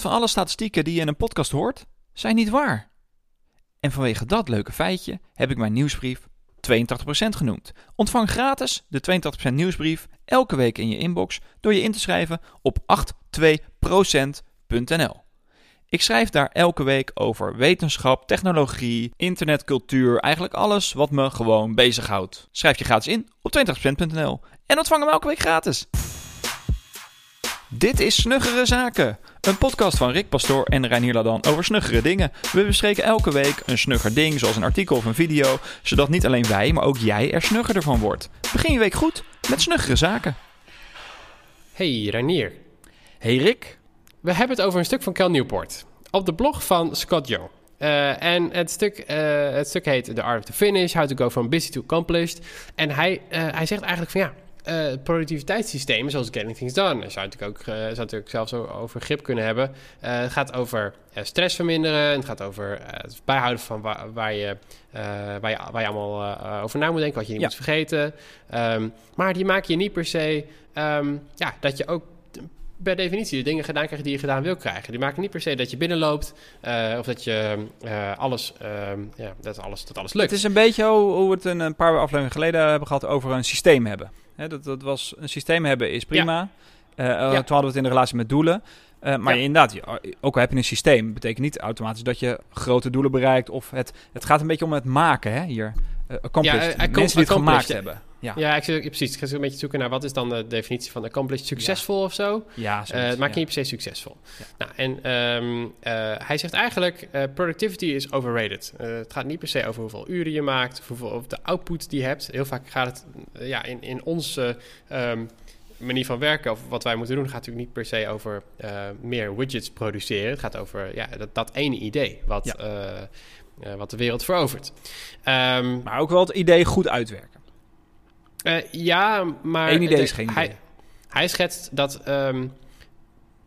van alle statistieken die je in een podcast hoort, zijn niet waar. En vanwege dat leuke feitje heb ik mijn nieuwsbrief 82% genoemd. Ontvang gratis de 82% nieuwsbrief elke week in je inbox door je in te schrijven op 82%.nl. Ik schrijf daar elke week over wetenschap, technologie, internetcultuur, eigenlijk alles wat me gewoon bezighoudt. Schrijf je gratis in op 82%.nl en ontvang hem elke week gratis. Dit is Snuggere Zaken, een podcast van Rick Pastoor en Reinier Ladan over snuggere dingen. We bespreken elke week een snugger ding, zoals een artikel of een video, zodat niet alleen wij, maar ook jij er snuggerder van wordt. Begin je week goed met Snuggere Zaken. Hey Reinier, Hey Rick. we hebben het over een stuk van Cal Newport op de blog van Scott Young. Eh, en het stuk, eh, het stuk heet The Art of the Finish, How to Go From Busy to Accomplished. En hij, eh, hij zegt eigenlijk van ja, eh, productiviteitssystemen zoals Getting Things Done. Daar zou natuurlijk ook eh, zou natuurlijk zelfs over grip kunnen hebben. Eh, het gaat over stress verminderen. Het gaat over het bijhouden van wa- waar, je, waar, je, waar je allemaal over na moet denken, wat je niet Ja. moet vergeten. Ehm, maar die maken je niet per se ehm, ja, dat je ook per definitie de dingen gedaan krijgt die je gedaan wil krijgen. Die maken niet per se dat je binnenloopt of dat je alles, ehm, ja, dat alles, dat alles lukt. Het is een beetje hoe, hoe we het een paar afleveringen geleden hebben gehad over een systeem hebben. Hè, dat, dat was, een systeem hebben is prima. Eh, eh, Toen hadden we het in de relatie met doelen. Eh, maar Ja. inderdaad, ook al heb je een systeem, betekent niet automatisch dat je grote doelen bereikt. Of het, het gaat een beetje om het maken hè, hier. Eh accomplished. Ja, eh, accom- Mensen die het gemaakt hebben. Ja, Ja, ik precies. Ik ga zo een beetje zoeken naar wat is dan de definitie van accomplished succesvol of zo. ja, zoiets, het maakt ja. niet per se succesvol. Nou, en ehm, eh, hij zegt eigenlijk, productivity is overrated. Het gaat niet per se over hoeveel uren je maakt, of, hoeveel, of de output die je hebt. Heel vaak gaat het ja, in, in onze ehm, manier van werken, of wat wij moeten doen, gaat natuurlijk niet per se over meer widgets produceren. Het gaat over ja, dat, dat ene idee wat, wat de wereld verovert. Ehm, Maar ook wel het idee goed uitwerken. eh, ja, maar... Eén idee de- is geen idee. Hij schetst dat... ehm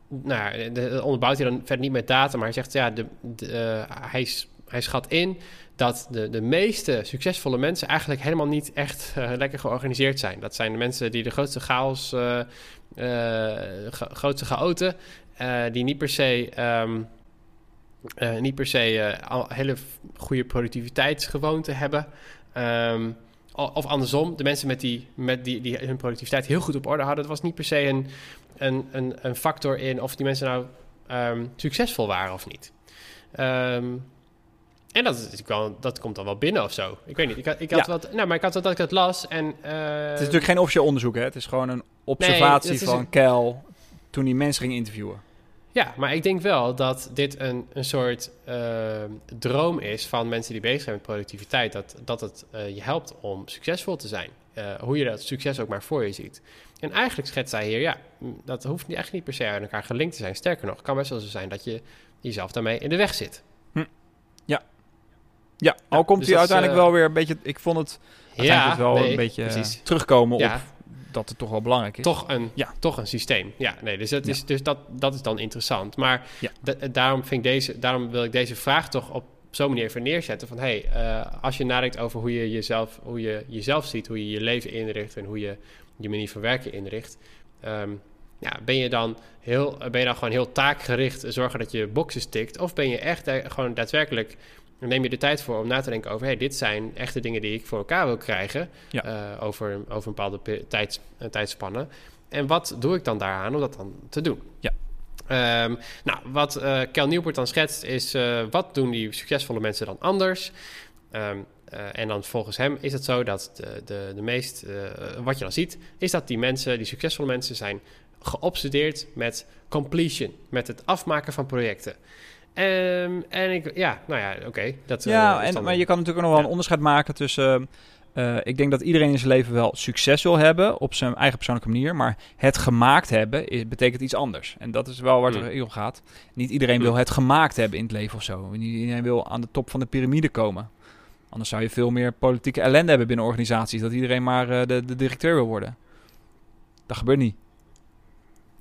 nou, de onderbouwt hij dan verder niet met data, maar hij zegt... Ja, de, de, eh, hij, hij schat in dat de, de meeste succesvolle mensen... eigenlijk helemaal niet echt eh, lekker georganiseerd zijn. Dat zijn de mensen die de grootste chaos... eh eh, grootste chaoten... eh, die niet per se... ehm, eh, niet per se al hele goede productiviteitsgewoonten hebben. Ehm, of andersom, de mensen met die, met die, die hun productiviteit heel goed op orde hadden, dat was niet per se een, een, een, een factor in of die mensen nou ehm, succesvol waren of niet. Ehm, en dat, is dat komt dan wel binnen of zo. Ik weet niet. Ik had, ik had Ja. wat, nou, maar ik had dat ik het las en. eh, Het is natuurlijk geen officieel onderzoek, hè? Het is gewoon een observatie van een- Kel toen hij mensen ging interviewen. Ja, maar ik denk wel dat dit een, een soort eh, droom is van mensen die bezig zijn met productiviteit. Dat, dat het eh, je helpt om succesvol te zijn. Eh, hoe je dat succes ook maar voor je ziet. En eigenlijk schetst hij hier, ja, m, dat hoeft niet, echt niet per se aan elkaar gelinkt te zijn. Sterker nog, het kan best wel zo zijn dat je jezelf daarmee in de weg zit. Ja, al komt dus hij uiteindelijk eh, wel weer een beetje... Ik vond het uiteindelijk wel nee, een beetje precies. terugkomen Ja. op dat het toch wel belangrijk is. Toch een, Ja. toch een systeem. Ja, nee, dus, dat, Ja. is, dus dat, dat is dan interessant. Maar Ja. da- daarom, vind ik deze, daarom wil ik deze vraag toch op zo'n manier even neerzetten. Van hey, eh, als je nadenkt over hoe je, jezelf, hoe je jezelf ziet, hoe je je leven inricht en hoe je je manier van werken inricht. ehm, ja, ben je dan heel, ben je dan gewoon heel taakgericht zorgen dat je boxes tikt? Of ben je echt gewoon daadwerkelijk neem je de tijd voor om na te denken over... hey, dit zijn echte dingen die ik voor elkaar wil krijgen... Ja. eh, over, over een bepaalde tijds, eh, tijdspanne. En wat doe ik dan daaraan om dat dan te doen? Ja. Ehm, nou, wat eh Kel Newport dan schetst is... eh, wat doen die succesvolle mensen dan anders? Ehm, eh, en dan volgens hem is het zo dat de, de, de meest... eh, wat je dan ziet, is dat die mensen, die succesvolle mensen... zijn geobsedeerd met completion, met het afmaken van projecten. Ehm, en ik, ja, nou ja, oké. dat eh, Ja, is en, maar je kan natuurlijk nog wel Ja. een onderscheid maken tussen... eh, ik denk dat iedereen in zijn leven wel succes wil hebben op zijn eigen persoonlijke manier. Maar het gemaakt hebben is, betekent iets anders. En dat is wel waar het Mm. om gaat. Niet iedereen Mm. wil het gemaakt hebben in het leven of zo. Niet iedereen wil aan de top van de piramide komen. Anders zou je veel meer politieke ellende hebben binnen organisaties. Dat iedereen maar eh, de, de directeur wil worden. Dat gebeurt niet.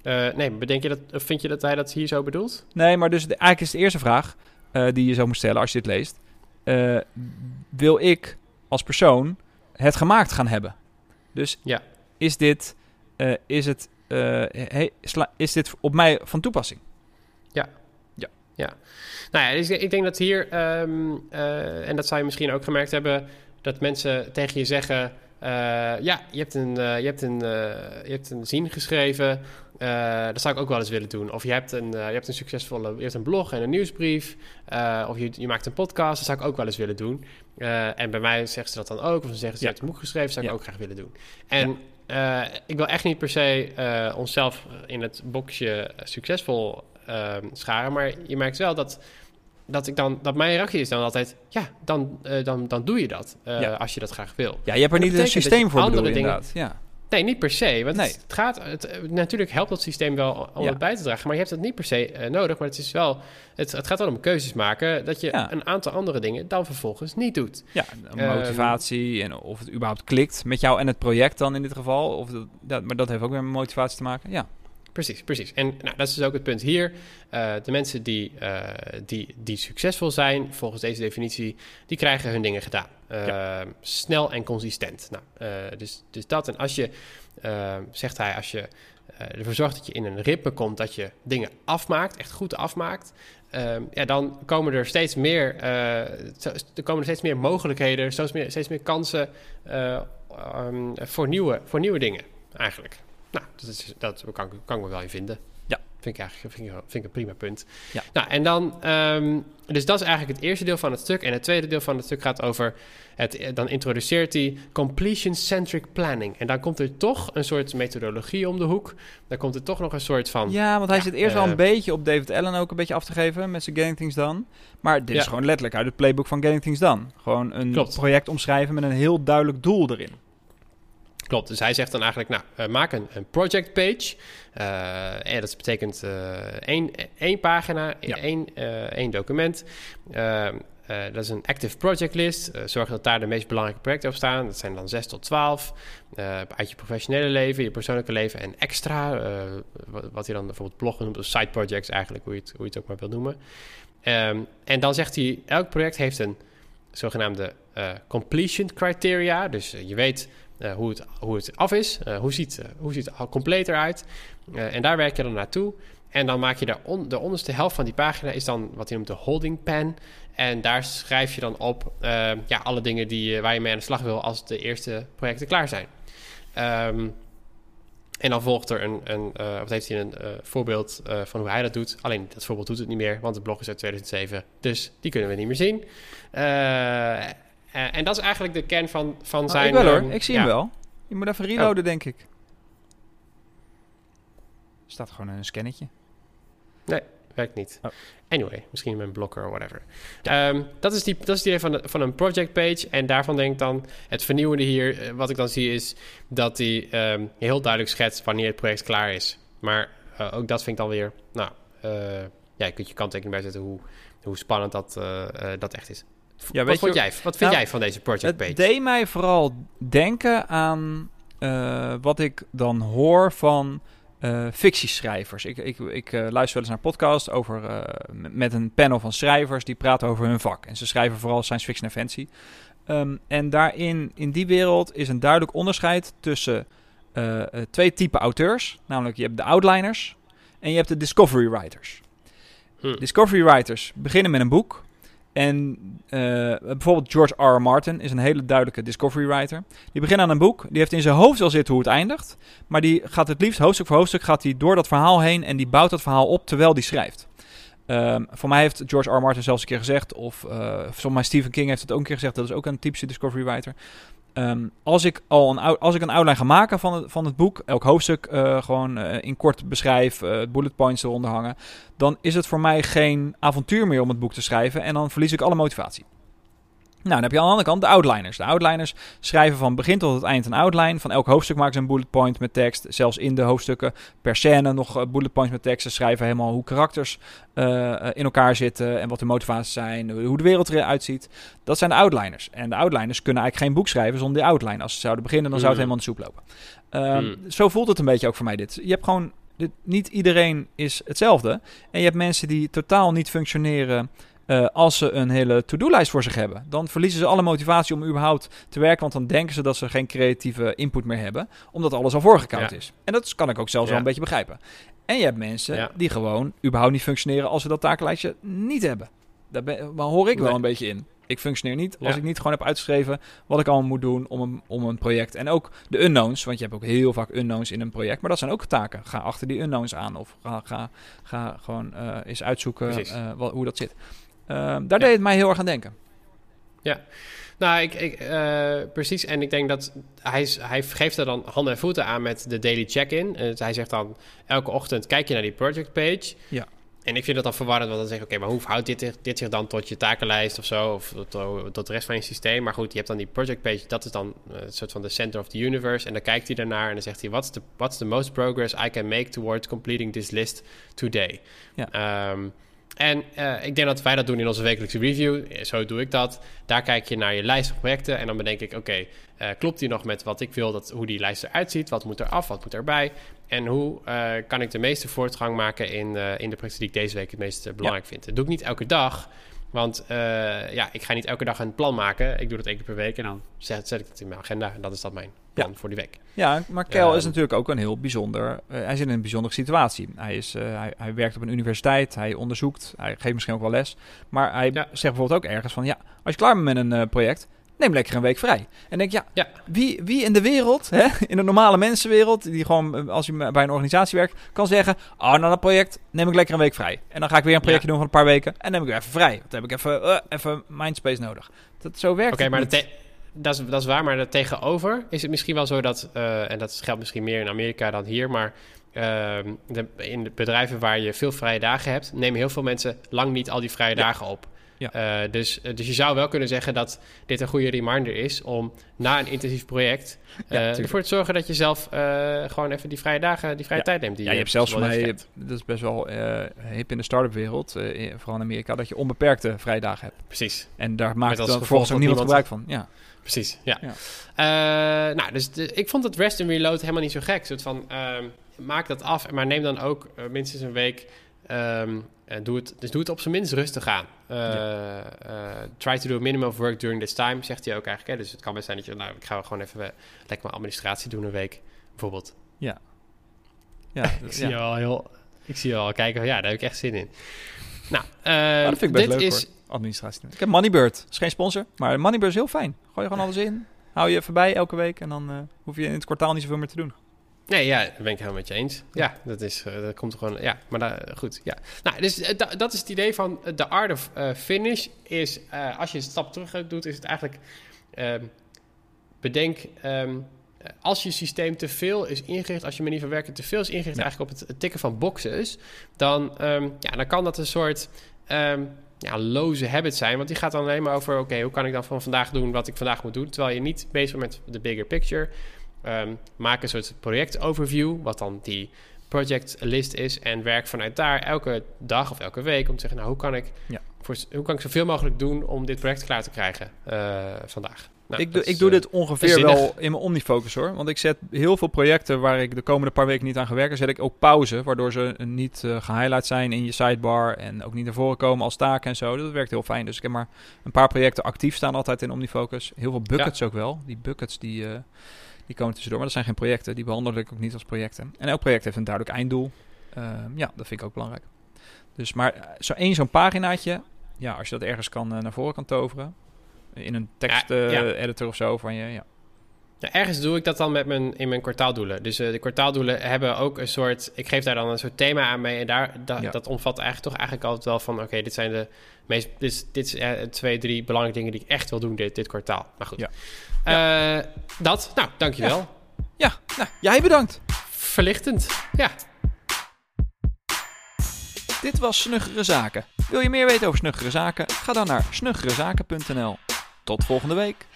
Eh, nee, bedenk je dat, vind je dat hij dat hier zo bedoelt? Nee, maar dus de, eigenlijk is de eerste vraag eh, die je zou moeten stellen als je dit leest. eh, wil ik als persoon het gemaakt gaan hebben? Dus Ja. is dit, is het, hey, is dit op mij van toepassing? Ja. Ja. Ja. Nou ja, dus ik denk dat hier, ehm, eh, en dat zou je misschien ook gemerkt hebben, dat mensen tegen je zeggen: Ja, je hebt een, je hebt een, je hebt een zin geschreven. Dat zou ik ook wel eens willen doen. Of je hebt een, je hebt een succesvolle je hebt een blog en een nieuwsbrief. of je, je maakt een podcast. Dat zou ik ook wel eens willen doen. en bij mij zeggen ze dat dan ook. Of ze zeggen ze: Je hebt een boek geschreven. Dat zou ik ook graag willen doen. En ik wil echt niet per se onszelf in het boxje succesvol Ehm, scharen. Maar je merkt wel dat, dat, ik dan, dat mijn reactie is dan altijd... ja, dan, uh, dan, dan doe je dat uh, als je dat graag wil. Ja, je hebt er niet een systeem voor dingen, inderdaad. Ja. Nee, niet per se. Want nee. het gaat, het, natuurlijk helpt dat systeem wel om het bij te dragen. Maar je hebt het niet per se uh, nodig. Maar het, is wel, het, het gaat wel om keuzes maken. Dat je ja. een aantal andere dingen dan vervolgens niet doet. Ja, motivatie um, en of het überhaupt klikt met jou en het project dan in dit geval. Of dat, dat, maar dat heeft ook weer met motivatie te maken. Ja. Precies, precies. En nou, dat is dus ook het punt hier. Uh, de mensen die, uh, die, die succesvol zijn, volgens deze definitie, die krijgen hun dingen gedaan. Uh, ja. Snel en consistent. Nou, dus, dus dat. En als je, zegt hij, als je ervoor zorgt dat je in een ritme komt, dat je dingen afmaakt, echt goed afmaakt, ja, dan komen er steeds meer, er komen er steeds meer mogelijkheden, steeds meer, steeds meer kansen um, voor, nieuwe, voor nieuwe dingen, eigenlijk. Nou, dat, is, dat kan, kan ik me wel in vinden. Ja. Vind ik eigenlijk vind ik, vind ik een prima punt. Ja. Nou, en dan... Um, dus dat is eigenlijk het eerste deel van het stuk. En het tweede deel van het stuk gaat over... Het, dan introduceert hij completion-centric planning. En dan komt er toch een soort methodologie om de hoek. Dan komt er toch nog een soort van... Ja, want hij zit eerst wel een eh, beetje op David Allen ook een beetje af te geven... met zijn Getting Things Done. Maar dit is gewoon letterlijk uit het playbook van Getting Things Done. Gewoon een project omschrijven met een heel duidelijk doel erin. Klopt, dus hij zegt dan eigenlijk, nou, uh, maak een, een project page. Uh, en dat betekent uh, één, één pagina, ja. één, één document. Ehm, dat is een active project list. zorg dat daar de meest belangrijke projecten op staan. Dat zijn dan 6 tot 12. uit je professionele leven, je persoonlijke leven en extra. wat, wat hij dan bijvoorbeeld bloggen noemt, of side projects eigenlijk, hoe je het, hoe je het ook maar wil noemen. Um, en dan zegt hij, elk project heeft een zogenaamde completion criteria. Dus je weet uh, hoe, het, hoe het af is. Uh, hoe, ziet, uh, hoe ziet het compleet eruit? en daar werk je dan naartoe. En dan maak je daar de onderste helft van die pagina is dan wat je noemt de holding pen. En daar schrijf je dan op ja, alle dingen die, waar je mee aan de slag wil als de eerste projecten klaar zijn. Um, en dan volgt er een, een of heeft hij een voorbeeld van hoe hij dat doet. Alleen dat voorbeeld doet het niet meer, want het blog is uit 2007. Dus die kunnen we niet meer zien. Uh, en dat is eigenlijk de kern van, van oh, zijn... Ik wel hoor, um, ik zie ja. hem wel. Je moet even reloaden, oh. denk ik. Staat gewoon een scannetje. Nee, werkt niet. Oh. Anyway, misschien met een blokker of whatever. Ja. Um, dat, is die, dat is idee van, de, van een project page. En daarvan denk ik dan... Het vernieuwende hier, uh, wat ik dan zie, is... dat hij um, heel duidelijk schetst wanneer het project klaar is. Maar uh, ook dat vind ik dan weer... Nou, ja, je kunt je kanttekening bijzetten hoe, hoe spannend dat, dat echt is. Ja, wat, vond jij, wat vind nou, jij van deze project page? Het deed mij vooral denken aan uh, wat ik dan hoor van uh, fictieschrijvers. Ik, ik, ik uh, luister wel eens naar podcasts over, met een panel van schrijvers die praten over hun vak. En ze schrijven vooral science fiction en fantasy. Um, en daarin, in die wereld, is een duidelijk onderscheid tussen twee typen auteurs. Namelijk, je hebt de outliners en je hebt de discovery writers. Hm. Discovery writers beginnen met een boek en uh, bijvoorbeeld George R. R. Martin is een hele duidelijke discovery writer. Die begint aan een boek, die heeft in zijn hoofd al zitten hoe het eindigt. Maar die gaat het liefst hoofdstuk voor hoofdstuk gaat door dat verhaal heen en die bouwt dat verhaal op terwijl die schrijft. Um, voor mij heeft George R. R. Martin zelfs een keer gezegd, of uh, volgens mij Stephen King heeft het ook een keer gezegd, dat is ook een typische discovery writer. Um, als, ik al een, als ik een outline ga maken van het, van het boek, elk hoofdstuk uh, gewoon uh, in kort beschrijf, uh, bullet points eronder hangen, dan is het voor mij geen avontuur meer om het boek te schrijven en dan verlies ik alle motivatie. Nou, dan heb je aan de andere kant de outliners. De outliners schrijven van begin tot het eind een outline. Van elk hoofdstuk maken ze een bullet point met tekst. Zelfs in de hoofdstukken per scène nog uh, bullet points met tekst. Ze schrijven helemaal hoe karakters uh, in elkaar zitten en wat de motivaties zijn, hoe de wereld eruit ziet. Dat zijn de outliners. En de outliners kunnen eigenlijk geen boek schrijven zonder die outline. Als ze zouden beginnen, dan zou het mm. helemaal in de soep lopen. Uh, mm. Zo voelt het een beetje ook voor mij dit. Je hebt gewoon, dit, niet iedereen is hetzelfde. En je hebt mensen die totaal niet functioneren uh, als ze een hele to-do-lijst voor zich hebben. Dan verliezen ze alle motivatie om überhaupt te werken. Want dan denken ze dat ze geen creatieve input meer hebben. Omdat alles al voorgekoud ja. is. En dat kan ik ook zelfs ja. wel een beetje begrijpen. En je hebt mensen Ja. die gewoon überhaupt niet functioneren als ze dat takenlijstje niet hebben. Daar, ben, hoor ik wel Nee. een beetje in. Ik functioneer niet als ik niet gewoon heb uitgeschreven wat ik allemaal moet doen om een, om een project. En ook de unknowns, want je hebt ook heel vaak unknowns in een project. Maar dat zijn ook taken. Ga achter die unknowns aan of ga, ga, ga gewoon eh, eens uitzoeken eh, wat, hoe dat zit. Ehm, daar deed het mij heel erg aan denken. Nou, ik, ik, eh, precies. En ik denk dat hij, hij geeft er dan handen en voeten aan met de daily check-in. En hij zegt dan elke ochtend kijk je naar die project page. Ja. En ik vind dat dan verwarrend, want dan zeg je... oké, maar hoe houdt dit, zich- dit zich dan tot je takenlijst of zo? Of tot, tot de rest van je systeem? Maar goed, je hebt dan die project page. Dat is dan eh, een soort van de center of the universe. En dan kijkt hij daarnaar en dan zegt hij... what's the, what's the most progress I can make towards completing this list today? Ja. Ehm, en eh, ik denk dat wij dat doen in onze wekelijkse review. Zo doe ik dat. Daar kijk je naar je lijst van projecten. En dan bedenk ik, oké, eh, klopt die nog met wat ik wil, dat, hoe die lijst eruit ziet? Wat moet er af, wat moet erbij? En hoe eh, kan ik de meeste voortgang maken in, in de projecten die ik deze week het meest belangrijk vind? Dat doe ik niet elke dag. Want ja, ik ga niet elke dag een plan maken. Ik doe dat één keer per week en dan zet, zet ik het in mijn agenda. En dat is dat mijn plan voor die week. Ja, maar Kel is Ehm, natuurlijk ook een heel bijzonder. eh, hij zit in een bijzondere situatie. Hij, is, eh, hij, hij werkt op een universiteit, hij onderzoekt, hij geeft misschien ook wel les. Maar hij Ja. zegt bijvoorbeeld ook ergens van: ja, als je klaar bent met een eh, project, neem lekker een week vrij. En denk, ja, Ja. wie, wie in de wereld, hè, in de normale mensenwereld, die gewoon als je bij een organisatie werkt, kan zeggen: oh, na dat project neem ik lekker een week vrij. En dan ga ik weer een projectje doen van een paar weken en neem ik weer even vrij. Want dan heb ik even, even mindspace nodig. Dat, zo werkt Oké, maar niet. de dat, is, dat is waar. Maar er tegenover is het misschien wel zo dat... eh, en dat geldt misschien meer in Amerika dan hier... maar ehm, de, in de bedrijven waar je veel vrije dagen hebt... nemen heel veel mensen lang niet al die vrije Ja. dagen op. Ja. Eh, dus, eh, dus je zou wel kunnen zeggen dat dit een goede reminder is... om na een intensief project Ja, eh, ervoor te zorgen... dat je zelf gewoon even die vrije dagen, die vrije Ja. tijd neemt. Die Ja, je hebt zelfs voor mij, dat is best wel hip in de start-up wereld, vooral in Amerika, dat je onbeperkte vrijdagen hebt. Precies. En daar maakt dan vervolgens ook niemand gebruik van. Ja. Precies, ja. Ja. Nou, dus de- ik vond het rest and reload helemaal niet zo gek. Soort van, ehm, maak dat af, maar neem dan ook minstens een week... ehm, en doe het, dus doe het op zijn minst rustig aan. Eh, eh, try to do a minimum of work during this time, zegt hij ook eigenlijk. Hè? Dus het kan best zijn dat je, nou, ik ga gewoon even eh, lekker mijn administratie doen een week, bijvoorbeeld. Ja, Ik zie, ja. je al heel, ik zie je al kijken, ja, daar heb ik echt zin in. Nou, eh, dat vind ik best dit leuk is, hoor, administratie doen. Ik heb Moneybird, is geen sponsor, maar Moneybird is heel fijn. Gooi je gewoon alles in, hou je even bij elke week en dan eh, hoef je in het kwartaal niet zoveel meer te doen. Nee, ja, dat ben ik helemaal met je eens. Ja, dat, is, eh, dat komt gewoon... Ja, maar da- goed, ja. Nou, dus eh, da- dat is het idee van eh, de art of eh, finish. Is, eh, als je een stap terug doet, is het eigenlijk... ehm, bedenk, ehm, als je systeem te veel is ingericht... als je manier van werken te veel is ingericht... Ja. eigenlijk op het, het tikken van boxes... dan, ehm, ja, dan kan dat een soort... ja, loze habit zijn. Want die gaat dan alleen maar over... oké, hoe kan ik dan van vandaag doen wat ik vandaag moet doen... terwijl je niet bezig bent met de bigger picture... Ehm, maak een soort project-overview, wat dan die project list is. En werk vanuit daar elke dag of elke week om te zeggen: Nou, hoe kan ik, Ja. voor, hoe kan ik zoveel mogelijk doen om dit project klaar te krijgen eh, vandaag? Nou, ik doe, ik doe eh, dit ongeveer zinnig. wel in mijn Omnifocus hoor. Want ik zet heel veel projecten waar ik de komende paar weken niet aan ga werken, zet ik ook pauze. Waardoor ze niet eh gehighlight zijn in je sidebar en ook niet naar voren komen als taken en zo. Dat werkt heel fijn. Dus ik heb maar een paar projecten actief staan altijd in Omnifocus. Heel veel buckets ook wel. Die buckets die, die komen tussendoor. Maar dat zijn geen projecten. Die behandel ik ook niet als projecten. En elk project heeft een duidelijk einddoel. Ehm, ja, dat vind ik ook belangrijk. Dus maar eh, zo één zo'n paginaatje. Ja, als je dat ergens kan eh, naar voren kan toveren. In een tekst Ja, ja. eh, editor of zo van je. Ja. Ja, ergens doe ik dat dan met mijn, in mijn kwartaaldoelen. Dus eh, de kwartaaldoelen hebben ook een soort... Ik geef daar dan een soort thema aan mee. En daar, da- Ja. dat omvat eigenlijk toch eigenlijk altijd wel van... Oké, dit zijn de meest... Dit, dit is eh, twee, drie belangrijke dingen die ik echt wil doen dit, dit kwartaal. Maar goed. Ja. Eh, dat. Nou, dankjewel. Ja, nou, jij bedankt. Verlichtend. Ja. Dit was Snuggere Zaken. Wil je meer weten over Snuggere Zaken? Ga dan naar snuggerezaken.nl. Tot volgende week.